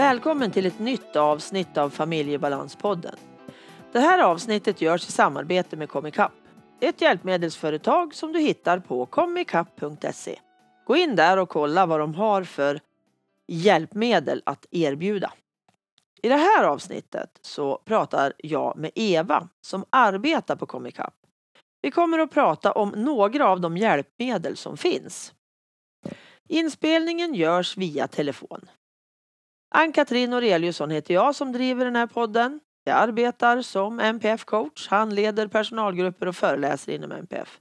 Välkommen till ett nytt avsnitt av Familjebalanspodden. Det här avsnittet görs i samarbete med Comicap. Ett hjälpmedelsföretag som du hittar på comicap.se. Gå in där och kolla vad de har för hjälpmedel att erbjuda. I det här avsnittet så pratar jag med Eva som arbetar på Comicap. Vi kommer att prata om några av de hjälpmedel som finns. Inspelningen görs via telefon. Ann-Katrin Aureliusson heter jag som driver den här podden. Jag arbetar som MPF-coach, handleder personalgrupper och föreläser inom MPF.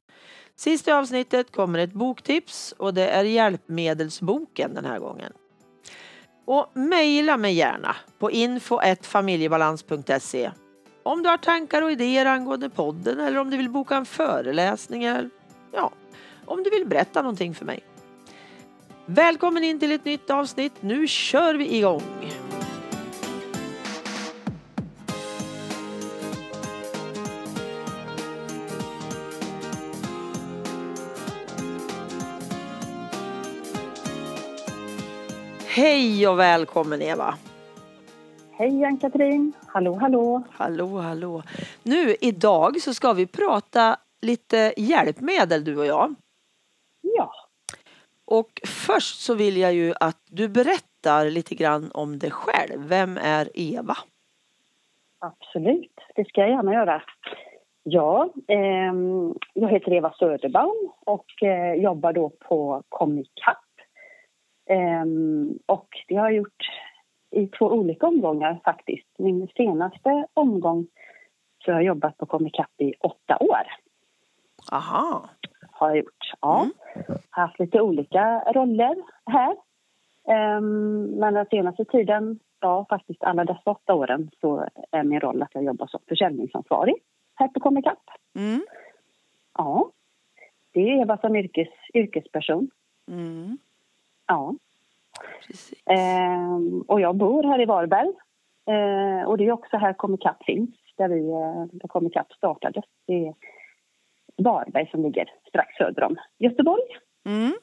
Sist i avsnittet kommer ett boktips och det är hjälpmedelsboken den här gången. Och mejla mig gärna på info.familjebalans.se om du har tankar och idéer angående podden eller om du vill boka en föreläsning eller ja, om du vill berätta någonting för mig. Välkommen in till ett nytt avsnitt. Nu kör vi igång! Hej och välkommen Eva! Hej Ann-Katrin! Hallå, hallå! Hallå, hallå! Nu idag så ska vi prata lite hjälpmedel du och jag. Och först så vill jag ju att du berättar lite grann om dig själv. Vem är Eva? absolut. Det ska jag gärna göra. Ja, ehm, jag heter Eva Söderbaum och eh, jobbar då på Comicap. Ehm, och det har jag gjort i två olika omgångar faktiskt. Min senaste omgång så har jag jobbat på Comicap i åtta år. Aha. har jag gjort. Ja. Har haft lite olika roller här. Ehm, men den senaste tiden, ja faktiskt alla dessa åtta åren, så är min roll att jag jobbar som försäljningsansvarig här på Comicap. Mm. Ja. Det är Eva som yrkes, yrkesperson. Mm. Ja. Ehm, och jag bor här i Varberg. Ehm, och det är också här Comicap finns, där, vi, eh, där Comicap startades. Det är Varberg som ligger strax söder om Göteborg. Mm.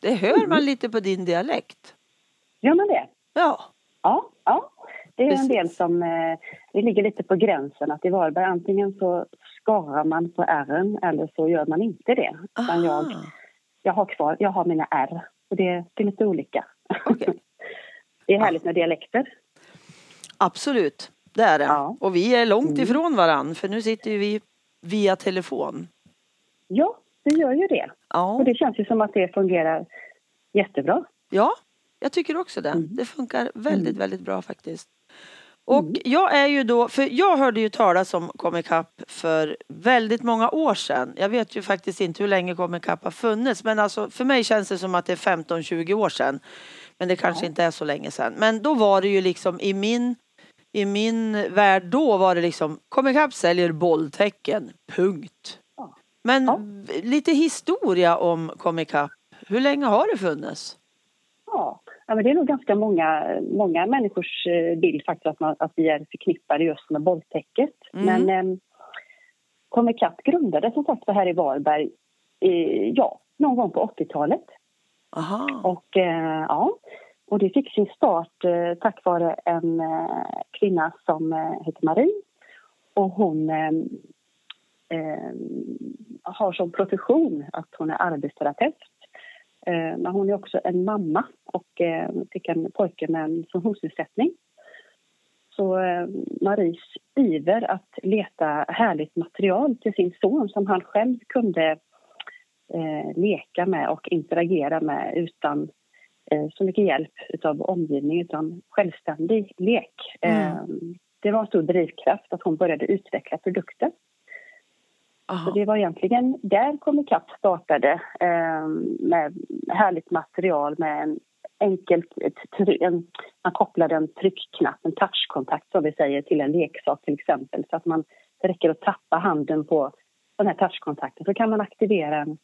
Det hör man lite på din dialekt. Gör man det? Ja. Ja, ja. Det är Precis. en del som eh, det ligger lite på gränsen att i Varberg antingen så skarar man på r eller så gör man inte det. Utan jag, Aha. jag har kvar, jag har mina r. Och det, det är lite olika. Okej. det är härligt med dialekter. Absolut, det är det. Ja. Och vi är långt Mm. ifrån varann för nu sitter vi via telefon. Ja, det gör ju det. Ja, Och det känns ju som att det fungerar jättebra. ja jag tycker också det. Mm. Det funkar väldigt, väldigt bra faktiskt. Och jag är ju då, för jag hörde ju talas om Comicap för väldigt många år sedan. Jag vet ju faktiskt inte hur länge Comicap har funnits men alltså för mig känns det som att det är 15-20 år sedan. Men det kanske Ja. inte är så länge sedan. Men då var det ju liksom i min, i min värld då var det liksom Comicap säljer bolltecken, punkt. Men Ja. lite historia om Comicap. Hur länge har det funnits? Ja, ja men det är nog ganska många, många människors eh, bild faktiskt att, man, att vi är förknippade just med bolltäcket. Mm. Men eh, Comicap grundades som sagt här i Varberg eh, ja, någon gång på 80-talet. Aha. Och, eh, ja, och det fick sin start eh, tack vare en eh, kvinna som eh, heter Marie. Och hon eh, har som profession att hon är arbetsterapeut. Eh, men hon är också en mamma och eh, fick en pojke med en funktionsnedsättning. Så eh, Maries iver att leta härligt material till sin son som han själv kunde eh, leka med och interagera med utan eh, så mycket hjälp av omgivningen, utan självständig lek. Mm. Eh, det var en stor drivkraft att hon började utveckla produkter. Så Aha. det var egentligen där Comicap startade eh, med härligt material med en try- en, man kopplade en tryckknapp, en touchkontakt som vi säger, till en leksak till exempel. Så att man, det räcker att tappa handen på den här touchkontakten så kan man aktivera en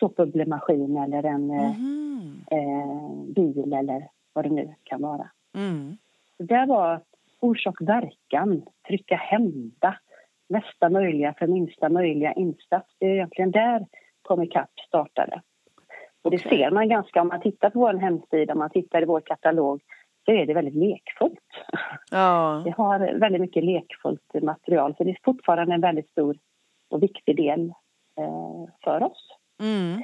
såpbubblemaskin eller en Mhm. eh, bil eller vad det nu kan vara. Mm. Så det var orsak verkan, trycka hända, mesta möjliga för minsta möjliga insats. Det är egentligen där Comicap startade. Och det ser man ganska om man tittar på vår hemsida, om man tittar i vår katalog så är det väldigt lekfullt. Ja. Vi har väldigt mycket lekfullt material så det är fortfarande en väldigt stor och viktig del eh, för oss. Mm.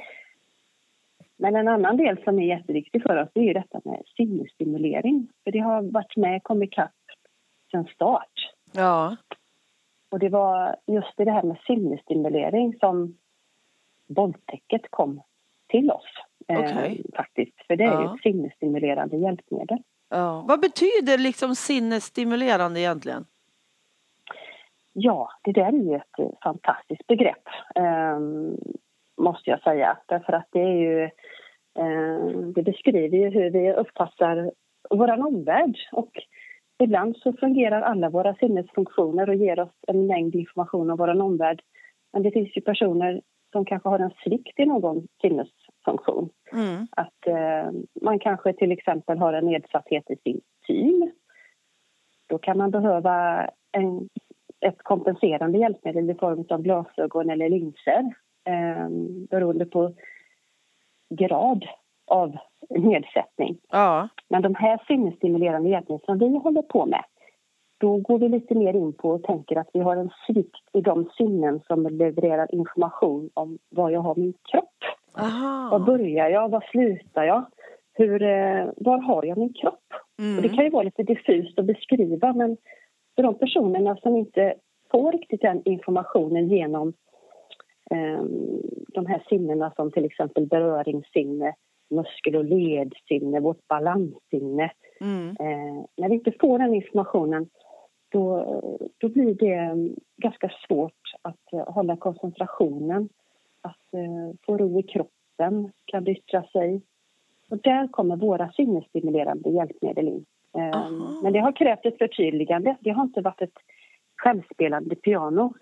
Men en annan del som är jätteviktig för oss är ju detta med sinnesstimulering. För det har varit med, kommit ikapp sedan start. Ja. Och det var just i det här med sinnesstimulering som bolltäcket kom till oss. eh, Okej. faktiskt. För det är ju Ja. ett sinnesstimulerande hjälpmedel. ja. Vad betyder liksom sinnesstimulerande egentligen? Ja, det där är ju ett eh, fantastiskt begrepp, ehm, måste jag säga. Därför att det är ju... Eh, det beskriver ju hur vi uppfattar vår omvärld. Och ibland så fungerar alla våra sinnesfunktioner och ger oss en mängd information om vår omvärld. Men det finns ju personer som kanske har en svikt i någon sinnesfunktion. Mm. Att eh, man kanske till exempel har en nedsatthet i sin syn. Då kan man behöva en, ett kompenserande hjälpmedel i form av glasögon eller linser eh, beroende på grad av nedsättning. Ja. Men de här sinnesstimulerande hjälpmedel som vi håller på med då går vi lite mer in på och tänker att vi har en svikt i de sinnen som levererar information om var jag har min kropp. Var Aha. börjar jag? Var slutar jag? Hur, eh, var har jag min kropp? Och det Mm. kan ju vara lite diffust att beskriva men för de personerna som inte får riktigt den informationen genom eh, de här sinnena som till exempel beröringssinne, muskel och ledsinne, vårt balanssinne. Mm. Eh, när vi inte får den informationen då, då blir det eh, ganska svårt att eh, hålla koncentrationen, att eh, få ro i kroppen, kan yttra sig. Och där kommer våra sinnesstimulerande hjälpmedel in. Eh, men det har krävt ett förtydligande. Det har inte varit ett självspelande piano.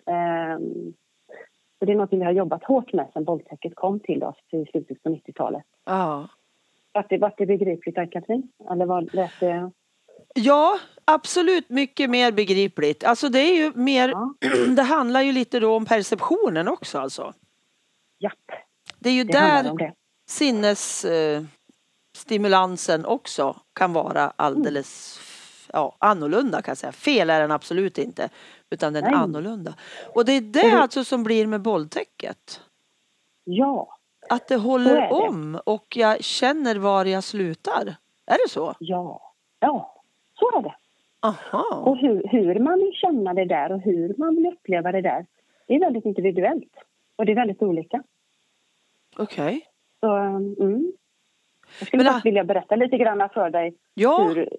Så det är något vi har jobbat hårt med sedan bolltäcket kom till oss i slutet på 90-talet. Ja. Vart det, vart det begripligt, Ann-Katrin? Eller vad lät det? Ja, absolut mycket mer begripligt. Alltså det är ju mer, Ja. det handlar ju lite då om perceptionen också alltså. Japp, Det är ju det där sinnesstimulansen eh, också kan vara alldeles f- ja, annorlunda kan jag säga. Fel är den absolut inte, utan den är Nej. annorlunda. Och det är det det- alltså som blir med bolltäcket. Ja, Att det håller det. om och jag känner var jag slutar. Är det så? ja, ja, så är det. Aha, Och hur, hur man vill känna det där och hur man vill uppleva det där, det är väldigt individuellt. Och det är väldigt olika. okej. Så, mm. Jag skulle Men, faktiskt vilja berätta lite grann för dig Ja, hur,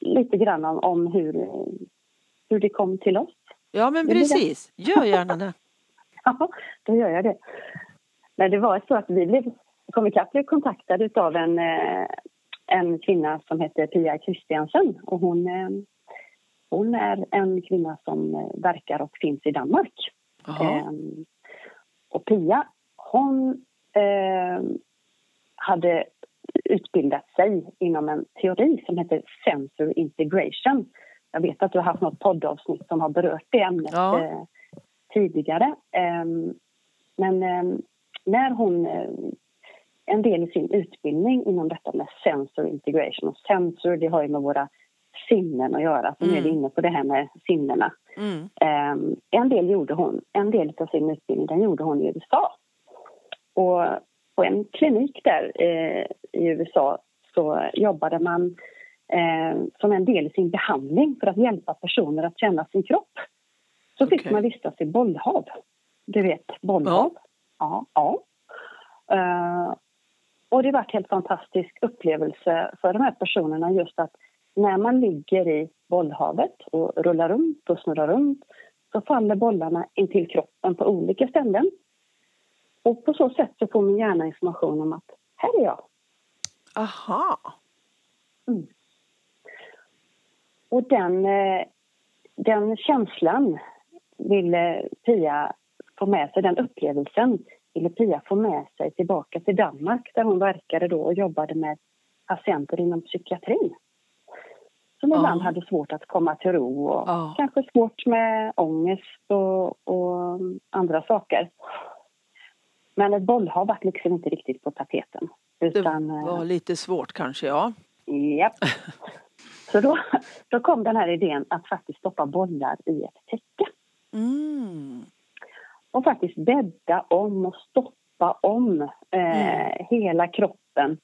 lite grann om, om hur, hur det kom till oss. ja men precis. Gör gärna det. Ja, då gör jag det. Men det var så att vi blev, kom ikapp blev kontaktade av en, eh, en kvinna som heter Pia Christiansen. Och hon, eh, hon är en kvinna som eh, verkar och finns i Danmark. Ehm, och Pia, hon ehm, hade utbildat sig inom en teori som heter sensor integration. Jag vet att du har haft något poddavsnitt som har berört det ämnet Ja. eh, tidigare. Ehm, men ehm, när hon... eh, en del i sin utbildning inom detta med sensor integration. Och sensor, det har ju med våra sinnen att göra. Så nu är vi Mm. inne på det här med sinnena. Mm. Ehm, en del gjorde hon, en del av sin utbildning den gjorde hon i USA. Och på en klinik där eh, i USA så jobbade man eh, som en del i sin behandling för att hjälpa personer att känna sin kropp. Så fick man vistas i bollhav. Du vet, bollhav. Ja. ja. Eh, och det var en helt fantastisk upplevelse för de här personerna just att när man ligger i bollhavet och rullar runt och snurrar runt så faller bollarna in till kroppen på olika ställen. Och på så sätt så får min hjärna information om att här är jag. Aha. Och den, eh, den känslan ville Pia få med sig, den upplevelsen ville Pia få med sig tillbaka till Danmark där hon verkade då och jobbade med patienter inom psykiatrin. Som Ja. ibland hade svårt att komma till ro och Ja. kanske svårt med ångest och, och andra saker. Men ett bollhav var liksom inte riktigt på tapeten. Det Utan, eh, var lite svårt kanske, ja. Japp. Så då, då kom den här idén att faktiskt stoppa bollar i ett täcke. Mm. Och faktiskt bädda om och stoppa om eh, Mm. hela kroppen.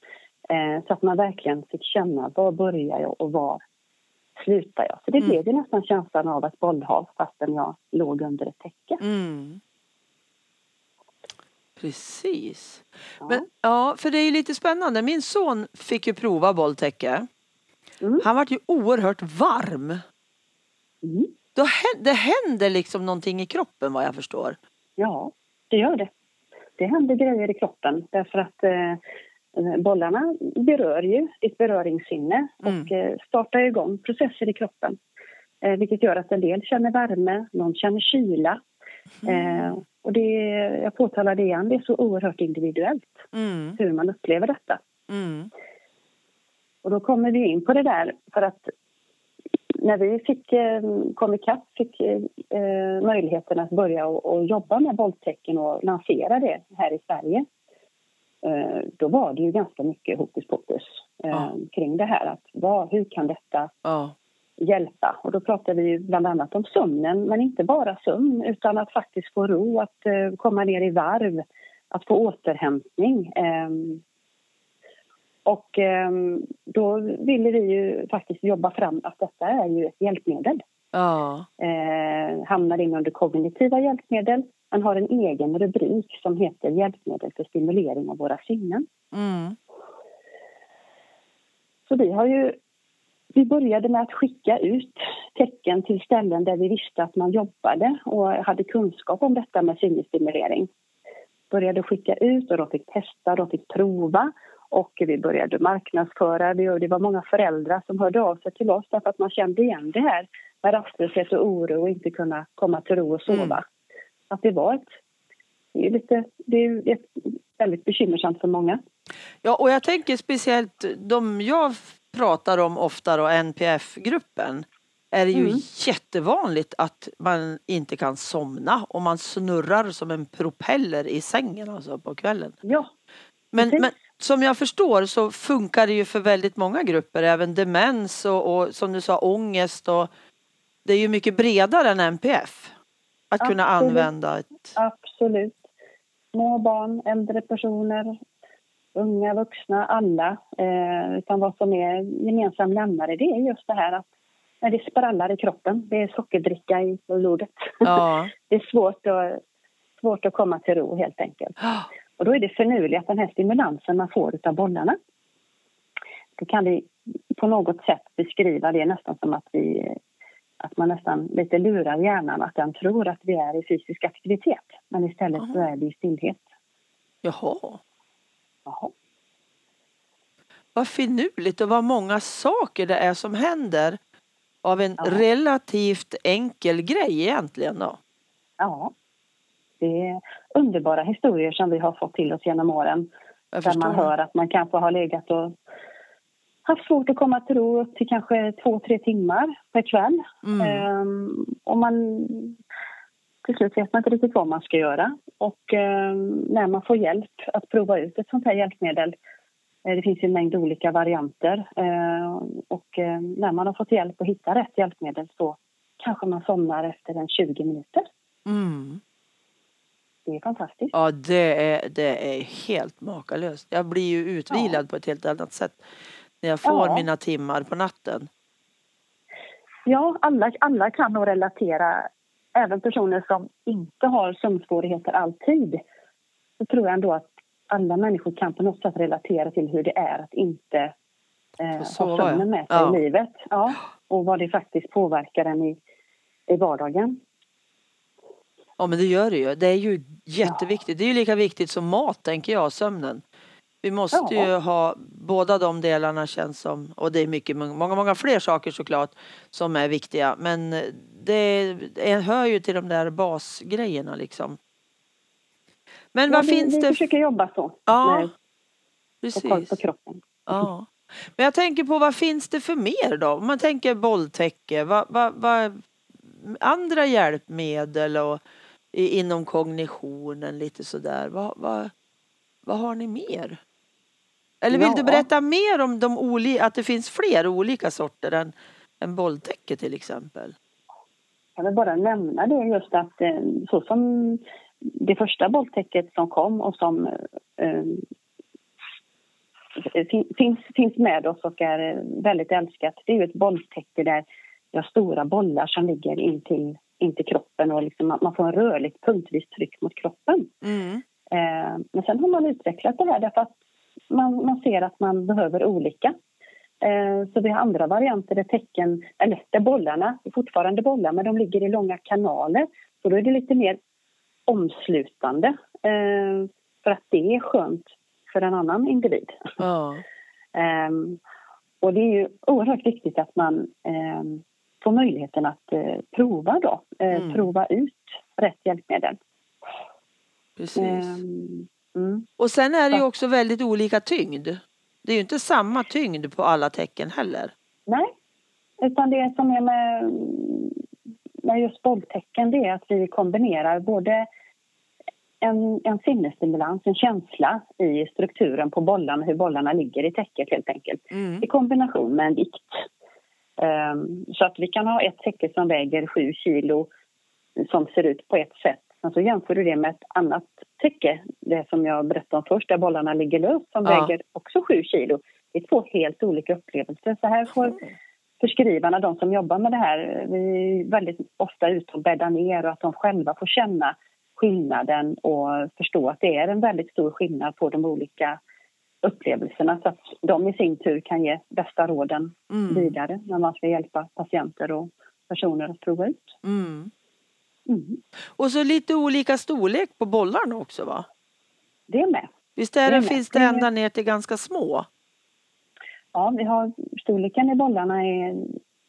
Eh, så att man verkligen fick känna var börjar jag och var slutar jag. Så det Mm. blev ju nästan känslan av ett bollhav fastän jag låg under ett täcke. Mm. Precis. Ja. Men, ja, för det är ju lite spännande. Min son fick ju prova bolltäcke. Mm. Han vart ju oerhört varm. Mm. Då det händer liksom någonting i kroppen vad jag förstår. Ja, det gör det. Det händer grejer i kroppen därför att eh, bollarna berör ju ditt beröringssinne Mm. och eh, startar igång processer i kroppen. Eh, vilket gör att en del känner värme, någon känner kyla. Eh, och det, jag påtalar det igen, det är så oerhört individuellt Mm. hur man upplever detta. Och då kommer vi in på det där för att när vi fick, eh, kom ikapp fick eh, möjligheten att börja och, och jobba med bolltecken och lansera det här i Sverige eh, då var det ju ganska mycket hokus pokus eh, Ja. kring det här. Att vad, hur kan detta Ja. hjälpa? Och då pratar vi bland annat om sömnen, men inte bara sömn utan att faktiskt få ro, att eh, komma ner i varv, att få återhämtning. Och ehm, då ville vi ju faktiskt jobba fram att detta är ju ett hjälpmedel. Ja. Eh, hamnar in under kognitiva hjälpmedel. Man har en egen rubrik som heter Hjälpmedel för stimulering av våra sinnen. Mm. Så vi har ju vi började med att skicka ut tecken till ställen där vi visste att man jobbade och hade kunskap om detta med sinnesstimulering. Började skicka ut och de fick testa, de fick prova och vi började marknadsföra. Det det var många föräldrar som hörde av sig till oss därför att man kände igen det här med rastlöshet och oro och inte kunna komma till ro och sova. Mm. Att det var ett, det är lite, det är ett väldigt bekymmersamt för många. Ja, och jag tänker speciellt de jag pratar om ofta då, NPF-gruppen. Är det ju Mm. jättevanligt att man inte kan somna och man snurrar som en propeller i sängen alltså på kvällen. Ja, Men, men som jag förstår så funkar det ju för väldigt många grupper, även demens och, och som du sa ångest och det är ju mycket bredare än NPF. Att kunna Absolut. använda ett... Absolut. Små barn, äldre personer, unga vuxna, alla. Eh, utan vad som är gemensam nämnare det är just det här att när det sprallar i kroppen, det är sockerdricka i blodet. Ja. det är svårt att, svårt att komma till ro helt enkelt. Och då är det finurligt att den här stimulansen man får utav bollarna. Då kan vi på något sätt beskriva det nästan som att vi att man nästan lite lurar hjärnan att den tror att vi är i fysisk aktivitet. Men istället så är vi i stillhet. Jaha. Jaha. Vad finurligt och vad många saker det är som händer av en Ja. relativt enkel grej egentligen då. Ja. Det är underbara historier som vi har fått till oss genom åren. Där man hör att man kanske har legat och haft svårt att komma till ro upp till kanske två, tre timmar per kväll. Mm. Ehm, och man, till slut vet man inte riktigt vad man ska göra. Och ehm, när man får hjälp att prova ut ett sånt här hjälpmedel eh, det finns en mängd olika varianter. Eh, och eh, när man har fått hjälp att hitta rätt hjälpmedel så kanske man somnar efter en 20 minuter. Mm. Det är fantastiskt. Ja, det är, det är helt makalöst. Jag blir ju utvilad på ett helt annat sätt när jag får Ja. mina timmar på natten. Ja, alla, alla kan nog relatera. Även personer som inte har sömnsvårigheter alltid. Så tror jag ändå att alla människor kan på något sätt relatera till hur det är att inte eh, ha sömnen ja. med sig Ja. i livet. Ja, och vad det faktiskt påverkar en i, i vardagen. Ja, men det gör det ju. Det är ju jätteviktigt. Det är ju lika viktigt som mat, tänker jag, sömnen. Vi måste ju ha båda de delarna känns som, och det är mycket, många, många fler saker såklart som är viktiga. Men det, det hör ju till de där basgrejerna liksom. Men Ja, vad vi, finns vi det? försöker jobba så. Ja, Med, koll på precis. kroppen. Ja. Men jag tänker på vad finns det för mer då? Om man tänker bolltäcke, vad, vad, vad, andra hjälpmedel och inom kognitionen lite sådär. Vad, vad, vad har ni mer? Eller vill Ja. du berätta mer om de oli- att det finns fler olika sorter än, än bolltäcke till exempel? Jag vill bara nämna det just att eh, så som det första bolltäcket som kom och som eh, eh, fin- finns, finns med oss och är väldigt älskat. Det är ju ett bolltäcke där vi har stora bollar som ligger in till, in till kroppen och liksom man får en rörligt punktvis tryck mot kroppen. Mm. Eh, men sen har man utvecklat det här därför att man, man ser att man behöver olika. Eh, så vi har andra varianter där tecken, eller där bollarna, fortfarande bollar, men de ligger i långa kanaler. Så då är det lite mer omslutande. Eh, för att det är skönt för en annan individ. Ehm, och det är ju oerhört viktigt att man får möjligheten att eh, prova då. Eh, Mm. Prova ut rätt hjälpmedel. Precis. Ehm, mm. Och sen är det ju också väldigt olika tyngd. Det är ju inte samma tyngd på alla tecken heller. Nej, utan det som är med, med just bolltecken det är att vi kombinerar både en, en sinnesstimulans, en känsla i strukturen på bollarna, hur bollarna ligger i täcket helt enkelt, Mm. i kombination med en vikt. Ehm, så att vi kan ha ett täcke som väger 7 kilo som ser ut på ett sätt. Men så jämför du det med ett annat täcke, det som jag berättade om först, där bollarna ligger löst som Ja. väger också 7 kilo. Det är två helt olika upplevelser. Så här får förskrivarna, de som jobbar med det här, vi är väldigt ofta ute och bäddar ner och att de själva får känna skillnaden och förstå att det är en väldigt stor skillnad på de olika upplevelserna så att de i sin tur kan ge bästa råden Mm. vidare när man ska hjälpa patienter och personer att prova ut. Mm. Mm. Och så lite olika storlek på bollarna också va? Det är med. Visst är Det det, finns det är- ända ner till ganska små? Ja, vi har storleken i bollarna är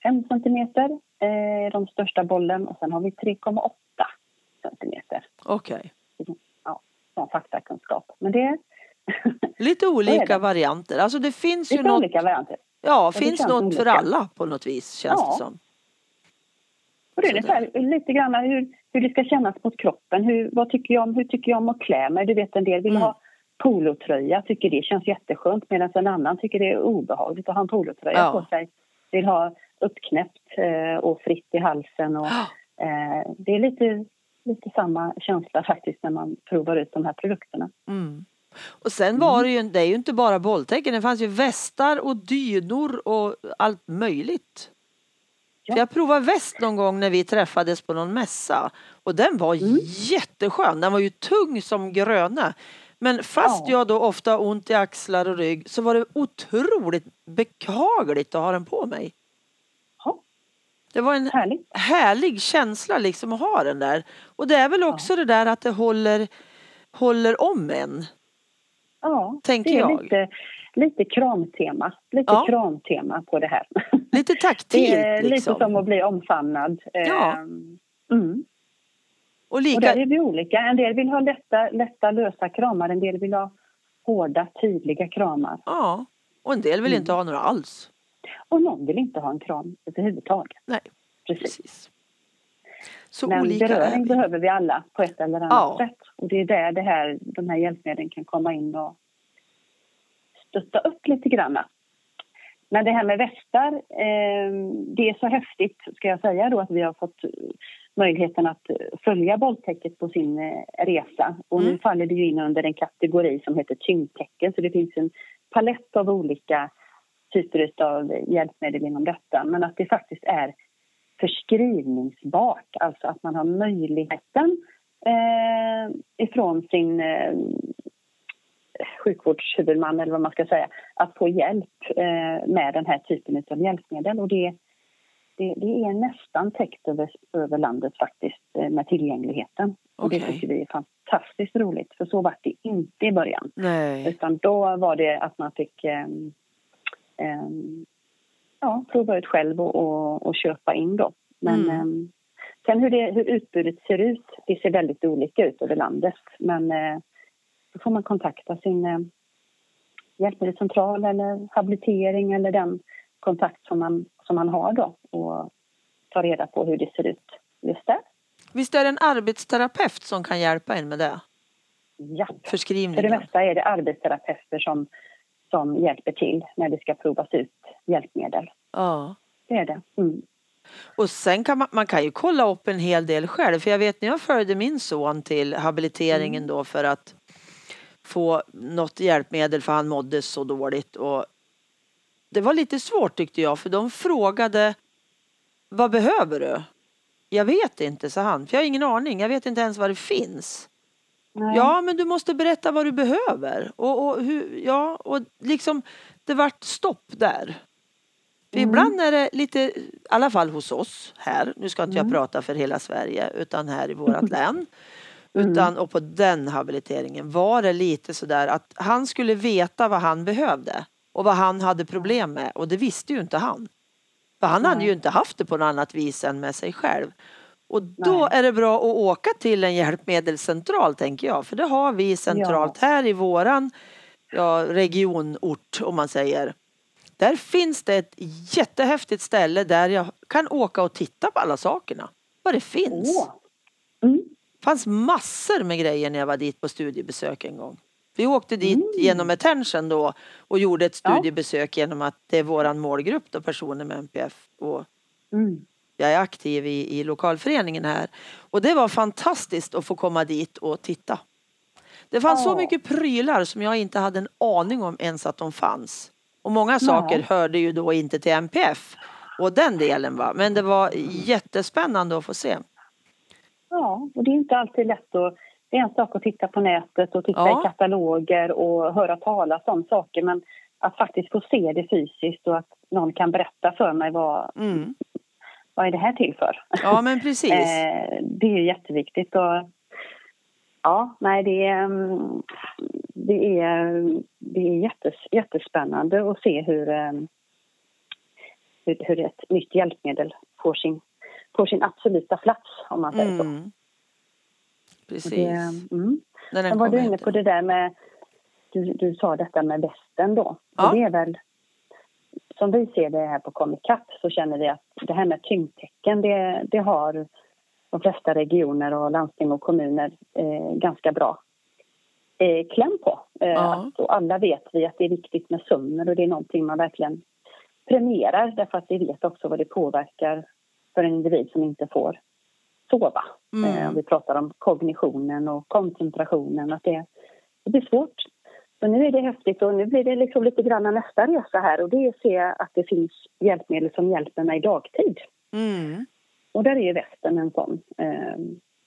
5 centimeter, eh, de största bollen och sen har vi 3,8 centimeter. Okej. Ja, som faktakunskap. Men det Lite olika varianter. Alltså det finns ju lite något, olika varianter. ja, finns något för olika. alla på något vis känns Ja. det som. Och det är ungefär lite grann hur, hur det ska kännas mot kroppen. Hur, vad tycker jag om, hur tycker jag om att klä mig? Du vet en del vill Mm. ha polotröja, tycker det känns jätteskönt medan en annan tycker det är obehagligt att ha en polotröja Ja. på sig. Vill ha uppknäppt eh, och fritt i halsen. Och, eh, det är lite, lite samma känsla faktiskt när man provar ut de här produkterna. Mm. Och sen var det ju, det är ju inte bara bolltäcken, det fanns ju västar och dynor och allt möjligt. Ja. Jag provade väst någon gång när vi träffades på någon mässa och den var Mm. jätteskön, den var ju tung som gröna. Men fast Ja. jag då ofta har ont i axlar och rygg så var det otroligt behagligt att ha den på mig. Ja, Det var en härligt. härlig känsla liksom att ha den där. Och det är väl också det där att det håller, håller om en. Ja, Tänker det är jag. lite, lite kramtema. Lite Ja. kramtema på det här. Lite taktilt Det är lite liksom. som att bli omfamnad. Ja. Ehm, Mm. Och Och lika, där är vi olika. En del vill ha lätta, lätta lösa kramar, en del vill ha hårda, tydliga kramar. ja. Och en del vill Mm. inte ha några alls. Och någon vill inte ha en kram överhuvudtaget. Nej, Precis. precis. Så Men olika beröring behöver vi alla på ett eller annat Ja. sätt. Och det är där det här, de här hjälpmedlen kan komma in och stötta upp lite grann. Men det här med västar, eh, det är så häftigt ska jag säga då att vi har fått möjligheten att följa bolltäcket på sin eh, resa. Och nu Mm. faller det ju in under en kategori som heter tyngdtecken så det finns en palett av olika typer av hjälpmedel inom detta. Men att det faktiskt är förskrivningsbart, alltså att man har möjligheten eh, ifrån sin eh, sjukvårdshuvudman eller vad man ska säga, att få hjälp eh, med den här typen av hjälpmedel. Och det, det, det är nästan täckt över, över landet faktiskt eh, med tillgängligheten. Och det tycker vi är fantastiskt roligt, för så var det inte i början. Nej. Utan då var det att man fick ehm, ehm, ja, prova ut själv och, och, och köpa in då. Men Mm. ehm, sen hur, det, hur utbudet ser ut, det ser väldigt olika ut över landet. Men eh, då får man kontakta sin eh, hjälpmedelscentral eller habilitering eller den kontakt som man, som man har då och ta reda på hur det ser ut just där. Visst är det en arbetsterapeut som kan hjälpa en med det? Ja. För det mesta är det arbetsterapeuter som, som hjälper till när det ska provas ut hjälpmedel. Ja. Det är det. Mm. Och sen kan man, man kan ju kolla upp en hel del själv. För jag vet när jag följde min son till habiliteringen då för att få något hjälpmedel för han mådde så dåligt. Och det var lite svårt tyckte jag för de frågade vad behöver du? Jag vet inte, sa han. För jag har ingen aning. Jag vet inte ens vad det finns. Nej. Ja, men du måste berätta vad du behöver. Och, och hur, ja, och liksom det vart stopp där. Mm. ibland är det lite, i alla fall hos oss här, nu ska inte jag Mm. prata för hela Sverige utan här i vårat län. Mm. Utan, och på den habiliteringen var det lite sådär att han skulle veta vad han behövde och vad han hade problem med och det visste ju inte han. För han hade ju inte haft det på något annat vis än med sig själv. Och då Nej. är det bra att åka till en hjälpmedelscentral tänker jag. För det har vi centralt här i våran ja, regionort om man säger. Där finns det ett jättehäftigt ställe där jag kan åka och titta på alla sakerna. Vad det finns. Åh. Mm. Det fanns massor med grejer när jag var dit på studiebesök en gång. Vi åkte dit Mm. genom Attention då och gjorde ett Ja. studiebesök genom att det är våran målgrupp då personer med MPF och Mm. Jag är aktiv i, i lokalföreningen här. Och det var fantastiskt att få komma dit och titta. Det fanns så Ja. mycket prylar som jag inte hade en aning om ens att de fanns. Och många saker hörde ju då inte till MPF och den delen va. Men det var jättespännande att få se. Ja, och det är inte alltid lätt att... Det är en sak att titta på nätet och titta Ja. i kataloger och höra talas om saker men att faktiskt få se det fysiskt och att någon kan berätta för mig vad, Mm. Vad är det här till för. Ja men precis. Eh, det är jätteviktigt. Och, ja, nej, det är, mm, det är, det är jättes, jättespännande att se hur, eh, hur, hur ett nytt hjälpmedel får sin, får sin absoluta plats, om man säger så. Mm. Precis. Det, mm. Sen var du inne på det där med, du, du sa detta med västen då. Ja. Och det är väl, som vi ser det här på Comic Cup så känner vi att det här med tyngdtecken det, det har de flesta regioner och landsting och kommuner eh, ganska bra eh, kläm på. Eh, Ja. att, och alla vet vi att det är viktigt med sömnen och det är någonting man verkligen premierar därför att vi vet också vad det påverkar för en individ som inte får sova. Mm. Eh, vi pratar om kognitionen och koncentrationen, att det, det blir svårt. Så nu är det häftigt och nu blir det liksom lite grann nästa resa här och det är att se att det finns hjälpmedel som hjälper mig dagtid. Mm. Och där är ju västen en sån, eh,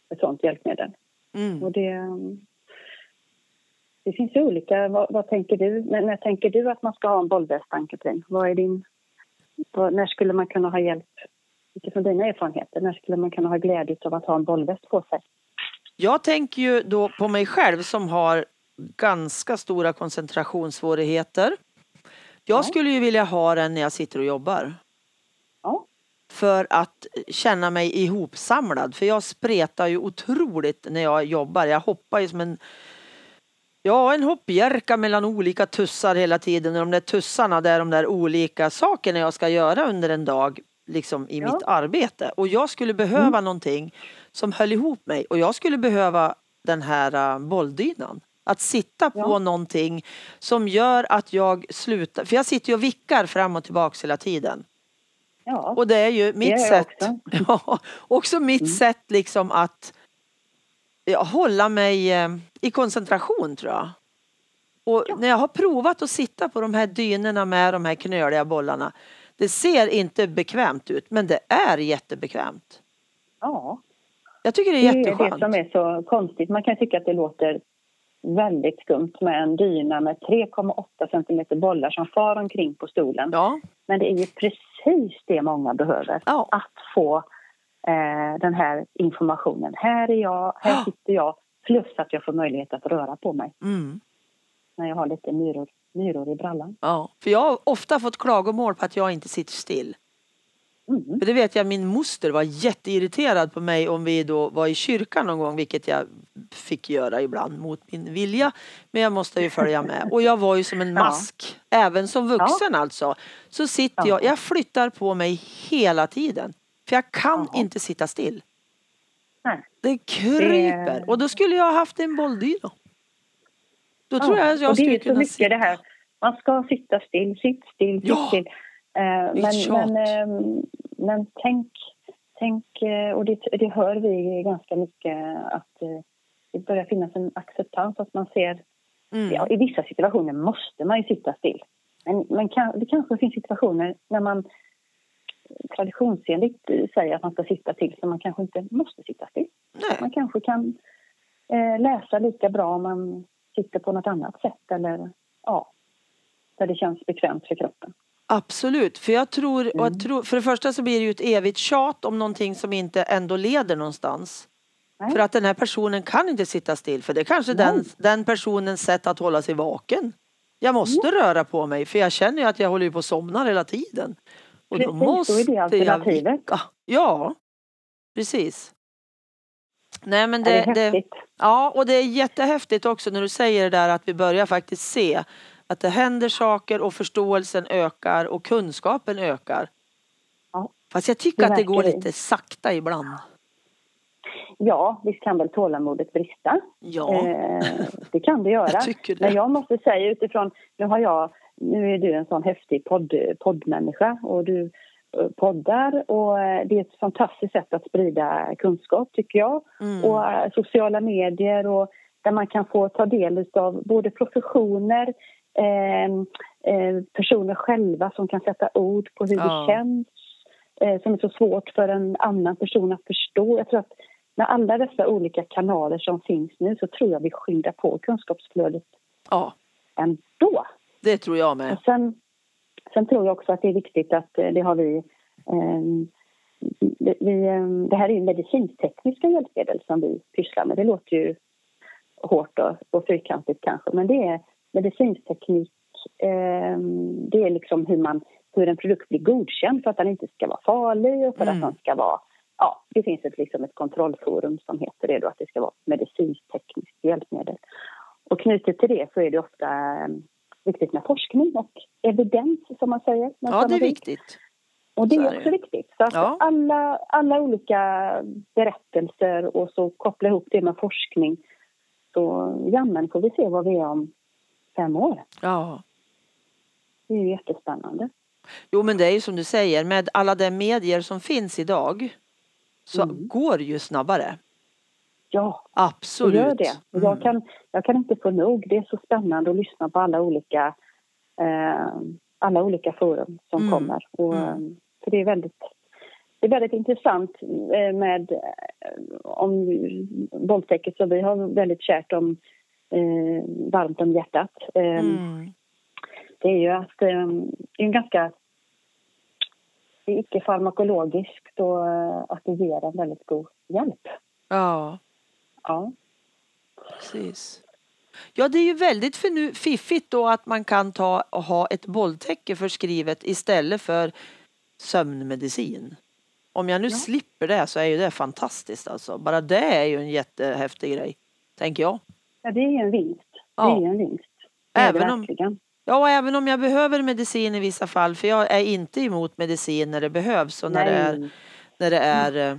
ett sånt hjälpmedel. Mm. Och det, det finns ju olika. Vad, vad tänker du? När, när tänker du att man ska ha en bollväst, Ann-Katrin? Vad är din... Vad, när skulle man kunna ha hjälp, utifrån dina erfarenheter, när skulle man kunna ha glädje av att ha en bollväst på sig? Jag tänker ju då på mig själv som har ganska stora koncentrationssvårigheter. Jag Ja. skulle ju vilja ha den när jag sitter och jobbar. Ja. För att känna mig ihopsamlad. För jag spretar ju otroligt när jag jobbar. Jag hoppar ju som en Ja, en hoppjerka mellan olika tussar hela tiden. Och de där tussarna, det är de där olika sakerna jag ska göra under en dag liksom i Ja. mitt arbete. Och jag skulle behöva Mm. någonting som höll ihop mig. Och jag skulle behöva den här uh, bolldynan. Att sitta på Ja. någonting som gör att jag slutar. För jag sitter ju och vickar fram och tillbaks hela tiden. Ja, Och det är ju mitt sätt. också. Ja, också mitt Mm. sätt liksom att ja, hålla mig eh, i koncentration tror jag. Och Ja. när jag har provat att sitta på de här dynorna med de här knöliga bollarna. Det ser inte bekvämt ut men det är jättebekvämt. ja. Jag tycker det det är är det jätteskönt. som är så konstigt. Man kan tycka att det låter väldigt skumt med en dyna med 3,8 centimeter bollar som far omkring på stolen. Ja, Men det är ju precis det många behöver. ja, Att få eh, den här informationen. Här är jag, här Ja. sitter jag. Plus att jag får möjlighet att röra på mig mm, när jag har lite myror, myror i brallan. ja. För jag har ofta fått klagomål på att jag inte sitter still. Mm. För det vet jag min moster var jätteirriterad på mig om vi då var i kyrkan någon gång, vilket jag fick göra ibland mot min vilja. Men jag måste ju följa med. Och jag var ju som en Ja. mask, även som vuxen alltså. Så sitter jag, Ja. jag flyttar på mig hela tiden. För jag kan Ja. inte sitta still. Nej. Det kryper. Det- Och då skulle jag ha haft en bolldyna. Då tror jag att jag och det är skulle ju så kunna mycket sitta. det här man ska sitta still, sitt still, sitt Ja, still. Eh, men, men, eh, men tänk, tänk eh, och det, det hör vi ganska mycket att eh, det börjar finnas en acceptans att man ser Mm. Ja, I vissa situationer måste man ju sitta still. Men, men kan, det kanske finns situationer när man traditionsenligt säger att man ska sitta still så man kanske inte måste sitta still. Nej, Man kanske kan eh, läsa lika bra om man sitter på något annat sätt eller ja, där det känns bekvämt för kroppen. Absolut. För jag tror, och jag Mm. tror, för det första så blir det ju ett evigt tjat om någonting som inte ändå leder någonstans. Nej. För att den här personen kan inte sitta still för det är kanske Nej. den, den personens sätt att hålla sig vaken. Jag måste röra på mig för jag känner ju att jag håller på att somna hela tiden. Och då Precis, då är måste det jag alternativet. vicka. Ja, precis. Nej men det det, är det, ja, och det är jättehäftigt också när du säger det där att vi börjar faktiskt se att det händer saker och förståelsen ökar och kunskapen ökar. Ja, Fast jag tycker det att det går lite sakta ibland. Ja, visst kan väl tålamodet brista. Ja, Eh, det kan det göra. jag det. Men jag måste säga utifrån, nu har jag, nu är du en sån häftig podd, poddmänniska och du eh, poddar och eh, det är ett fantastiskt sätt att sprida kunskap tycker jag. Mm. Och eh, sociala medier och där man kan få ta del av både professioner, personer själva som kan sätta ord på hur Ja. det känns, eh, som är så svårt för en annan person att förstå. Jag tror att med alla dessa olika kanaler som finns nu så tror jag vi skyndar på kunskapsflödet Ja, ändå. det tror jag med. Och sen, sen tror jag också att det är viktigt att eh, det har vi... ehm, det, vi ehm, det här är ju medicintekniska hjälpmedel som vi pysslar med. Det låter ju hårt och, och fyrkantigt kanske, men det är medicinteknik. ehm, det är liksom hur, man, hur en produkt blir godkänd för att den inte ska vara farlig och för Mm. att den ska vara... Ja, det finns ett, liksom ett kontrollforum som heter det då, att det ska vara medicinstekniskt hjälpmedel. Och knutet till det så är det ofta ehm, viktigt med forskning och evidens som man säger. Ja, det är viktigt. Och det är också viktigt. Så att Ja. alla, alla olika berättelser och så koppla ihop det med forskning. Så jamen får vi se vad vi är om fem år. Ja. Det är ju jättespännande. Jo men det är ju som du säger med alla de medier som finns idag så Mm. går det ju snabbare. Ja, det Absolut. gör det. Mm. jag, kan, jag kan inte få nog. Det är så spännande att lyssna på alla olika, eh, alla olika forum som Mm. kommer. Och, Mm. eh, för det är väldigt det är väldigt intressant eh, med eh, om våldtäkt som vi har väldigt kärt om eh, varmt om hjärtat. Eh, Mm. Det är ju att eh, det är en ganska det är icke-farmakologiskt och eh, att det ger en väldigt god hjälp. Ja, Ja. precis. Ja, det är ju väldigt fiffigt då att man kan ta och ha ett bolltäcke förskrivet istället för sömnmedicin. Om jag nu Ja. slipper det så är ju det fantastiskt alltså. Bara det är ju en jättehäftig grej, tänker jag. Ja, det är ju en vinst. Det Ja. är ju en vinst. Det är det Även om- verkligen. Ja, och även om jag behöver medicin i vissa fall, för jag är inte emot medicin när det behövs och när det är, när det är eh,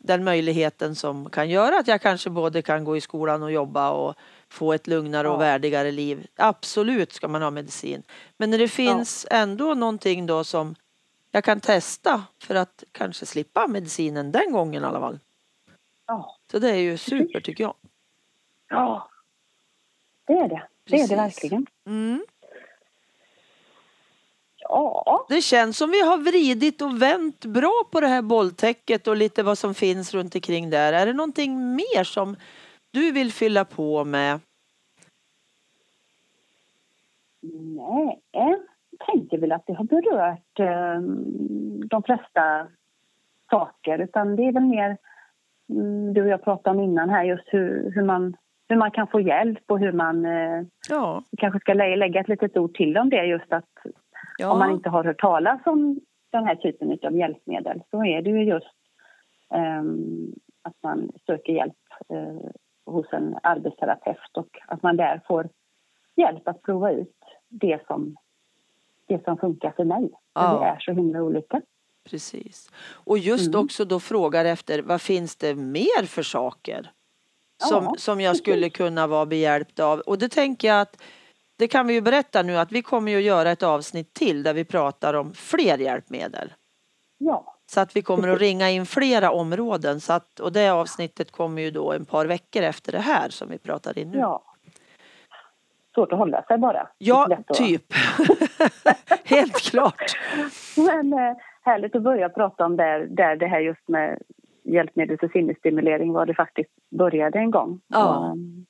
den möjligheten som kan göra att jag kanske både kan gå i skolan och jobba och få ett lugnare och Ja. värdigare liv. Absolut ska man ha medicin. Men när det finns ändå någonting då som jag kan testa för att kanske slippa medicinen den gången i alla fall. Ja. Så det är ju super tycker jag. ja, det är det. Det är det verkligen. Mm. Ja, Det känns som vi har vridit och vänt bra på det här bolltäcket och lite vad som finns runt omkring där. Är det någonting mer som du vill fylla på med? nej. Jag tänker väl att det har berört eh, de flesta saker. Utan det är väl mer, mm, du och jag pratade om innan här, just hur, hur, man, hur man kan få hjälp och hur man eh, Ja, kanske ska lä- lägga ett litet ord till om det. Just att ja. om man inte har hört talas om den här typen av hjälpmedel så är det ju just ehm, att man söker hjälp eh, hos en arbetsterapeut och att man där får hjälp att prova ut det som, det som funkar för mig. För Ja. det är så himla olika. Precis. Och just Mm. också då frågar efter vad finns det mer för saker som, Ja, som jag skulle kunna vara behjälpt av. Och det tänker jag att det kan vi ju berätta nu att vi kommer ju att göra ett avsnitt till där vi pratar om fler hjälpmedel. Ja, Så att vi kommer att ringa in flera områden så att, och det avsnittet kommer ju då en par veckor efter det här som vi pratar in nu. ja. Svårt att hålla sig bara. Ja, typ. Helt klart. Men eh, härligt att börja prata om där, där det här just med hjälpmedel för sinnesstimulering var det faktiskt började en gång. Ja. Och, um,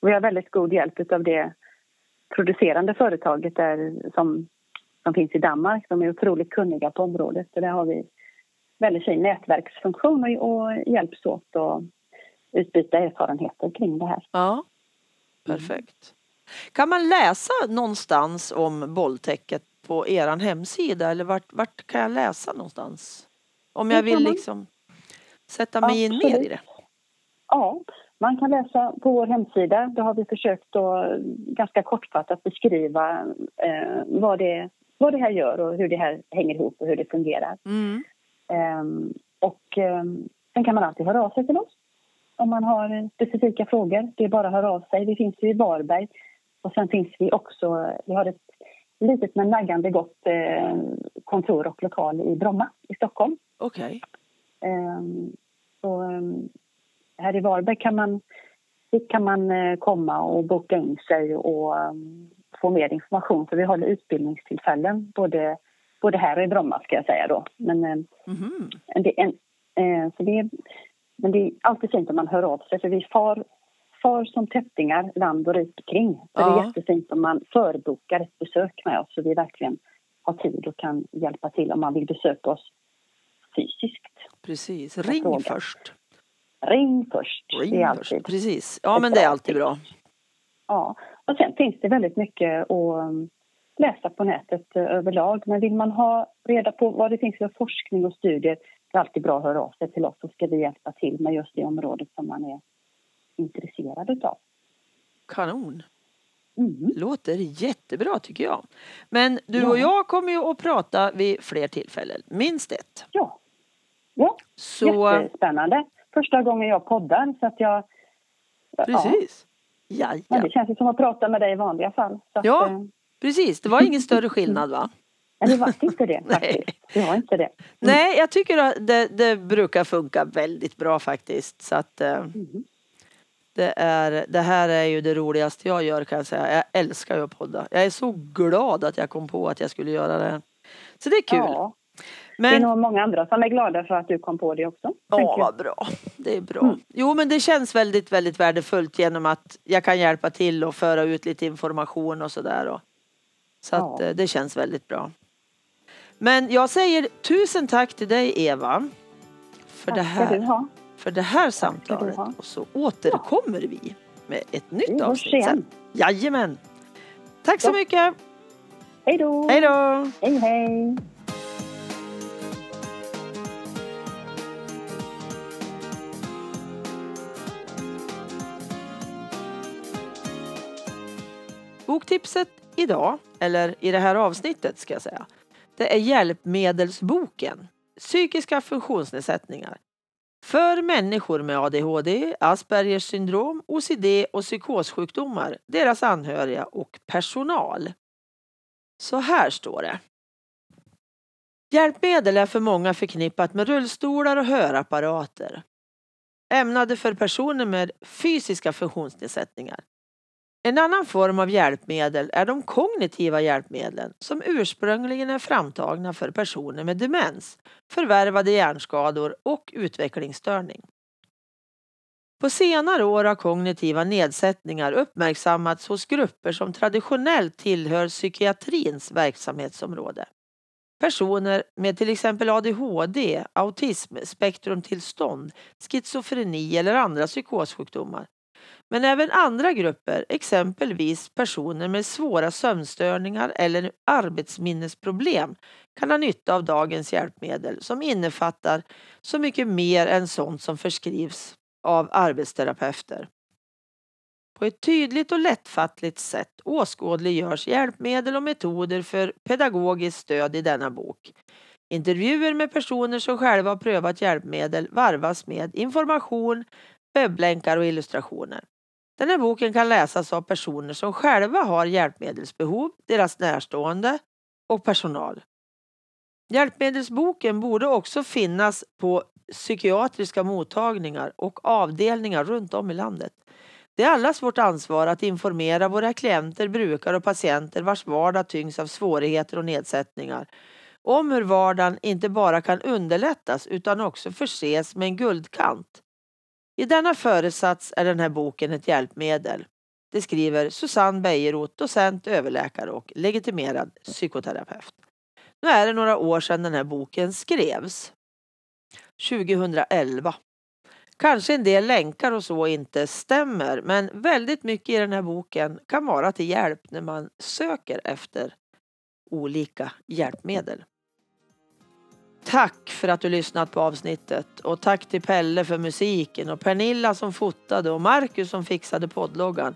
vi har väldigt god hjälp av det producerande företaget där, som, som finns i Danmark. De är otroligt kunniga på området. Så där har vi väldigt fin nätverksfunktion och, och hjälps åt att utbyta erfarenheter kring det här. Ja, perfekt. Kan man läsa någonstans om bolltäcket på eran hemsida eller vart, vart kan jag läsa någonstans? Om jag vill liksom sätta mig in mer i Absolut. det. Ja, man kan läsa på vår hemsida. Då har vi försökt att ganska kortfattat beskriva eh, vad, det, vad det här gör och hur det här hänger ihop och hur det fungerar. Mm. Ehm, och ehm, sen kan man alltid höra av sig till oss om man har eh, specifika frågor. Det är bara att höra av sig. Vi finns ju i Varberg och sen finns vi också, vi har ett litet men naggande gott eh, kontor och lokal i Bromma i Stockholm. Okej. Ehm, så, ehm, här i Varberg kan man, dit kan man eh, komma och boka in sig och ehm, få mer information. För vi håller utbildningstillfällen både, både här och i Bromma ska jag säga då. Men, ehm, Mhm. det, är en, eh, så det, men det är alltid fint om man hör av sig för vi far, far som tättingar land och rike kring. Så det Ja. är jättefint om man förbokar ett besök med oss så vi verkligen har tid och kan hjälpa till om man vill besöka oss fysiskt. Precis. Ring fråga. först. Ring först. Ring det är först. alltid. Precis. Ja men det är alltid bra. Ja. Och sen finns det väldigt mycket att um, läsa på nätet eh, överlag. Men vill man ha reda på vad det finns för forskning och studier det är alltid bra att höra av sig till oss så ska vi hjälpa till med just det området som man är intresserad utav. Kanon. Mm. Låter jättebra tycker jag. Men du och jag kommer ju att prata vid fler tillfällen. Minst ett. Ja. Ja, Så jättespännande. Första gången jag poddar så att jag... Ja, precis. men Jaja. det känns ju som att prata med dig i vanliga fall. Så att, Ja. eh, Precis, det var ingen större skillnad va? Men det var inte det Nej. faktiskt. Det var inte det. Nej, jag tycker att det, det brukar funka väldigt bra faktiskt. Så att eh, Mm. det, är, det här är ju det roligaste jag gör kan jag säga. Jag älskar ju att podda. Jag är så glad att jag kom på att jag skulle göra det. Så det är kul. Ja, det är Men nog många andra som är glada för att du kom på det också. Ja, vad bra. Det är bra. Mm. Jo, men det känns väldigt, väldigt värdefullt genom att jag kan hjälpa till och föra ut lite information och sådär. och- Så att Ja. eh, det känns väldigt bra. Men jag säger tusen tack till dig Eva. För, det, Tack här, för det här samtalet. Och så återkommer vi med ett Vi nytt hörs avsnitt sen. Jajamän. Tack så Ja. mycket. Hej då! Hej då. Hej, hej! Boktipset idag, eller i det här avsnittet ska jag säga, det är Hjälpmedelsboken. Psykiska funktionsnedsättningar. För människor med ADHD, Aspergers syndrom, OCD och psykossjukdomar, deras anhöriga och personal. Så här står det. Hjälpmedel är för många förknippat med rullstolar och hörapparater. Ämnade för personer med fysiska funktionsnedsättningar. En annan form av hjälpmedel är de kognitiva hjälpmedlen som ursprungligen är framtagna för personer med demens, förvärvade hjärnskador och utvecklingsstörning. På senare år har kognitiva nedsättningar uppmärksammats hos grupper som traditionellt tillhör psykiatrins verksamhetsområde. Personer med till exempel ADHD, autism, spektrumtillstånd, schizofreni eller andra psykossjukdomar men även andra grupper, exempelvis personer med svåra sömnstörningar eller arbetsminnesproblem, kan ha nytta av dagens hjälpmedel som innefattar så mycket mer än sånt som förskrivs av arbetsterapeuter. På ett tydligt och lättfattligt sätt åskådliggörs hjälpmedel och metoder för pedagogiskt stöd i denna bok. Intervjuer med personer som själva har prövat hjälpmedel varvas med information, webblänkar och illustrationer. Den här boken kan läsas av personer som själva har hjälpmedelsbehov, deras närstående och personal. Hjälpmedelsboken borde också finnas på psykiatriska mottagningar och avdelningar runt om i landet. Det är allas vårt ansvar att informera våra klienter, brukare och patienter vars vardag tyngs av svårigheter och nedsättningar om hur vardagen inte bara kan underlättas utan också förses med en guldkant. I denna föresats är den här boken ett hjälpmedel. Det skriver Susanne Bejerot, docent, överläkare och legitimerad psykoterapeut. Nu är det några år sedan den här boken skrevs. 2011. Kanske en del länkar och så inte stämmer men väldigt mycket i den här boken kan vara till hjälp när man söker efter olika hjälpmedel. Tack för att du lyssnat på avsnittet och tack till Pelle för musiken och Pernilla som fotade och Marcus som fixade poddloggan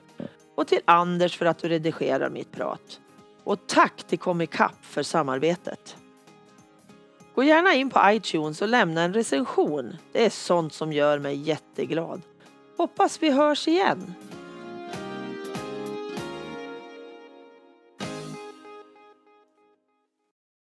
och till Anders för att du redigerar mitt prat. Och tack till Comicap för samarbetet. Gå gärna in på iTunes och lämna en recension. Det är sånt som gör mig jätteglad. Hoppas vi hörs igen.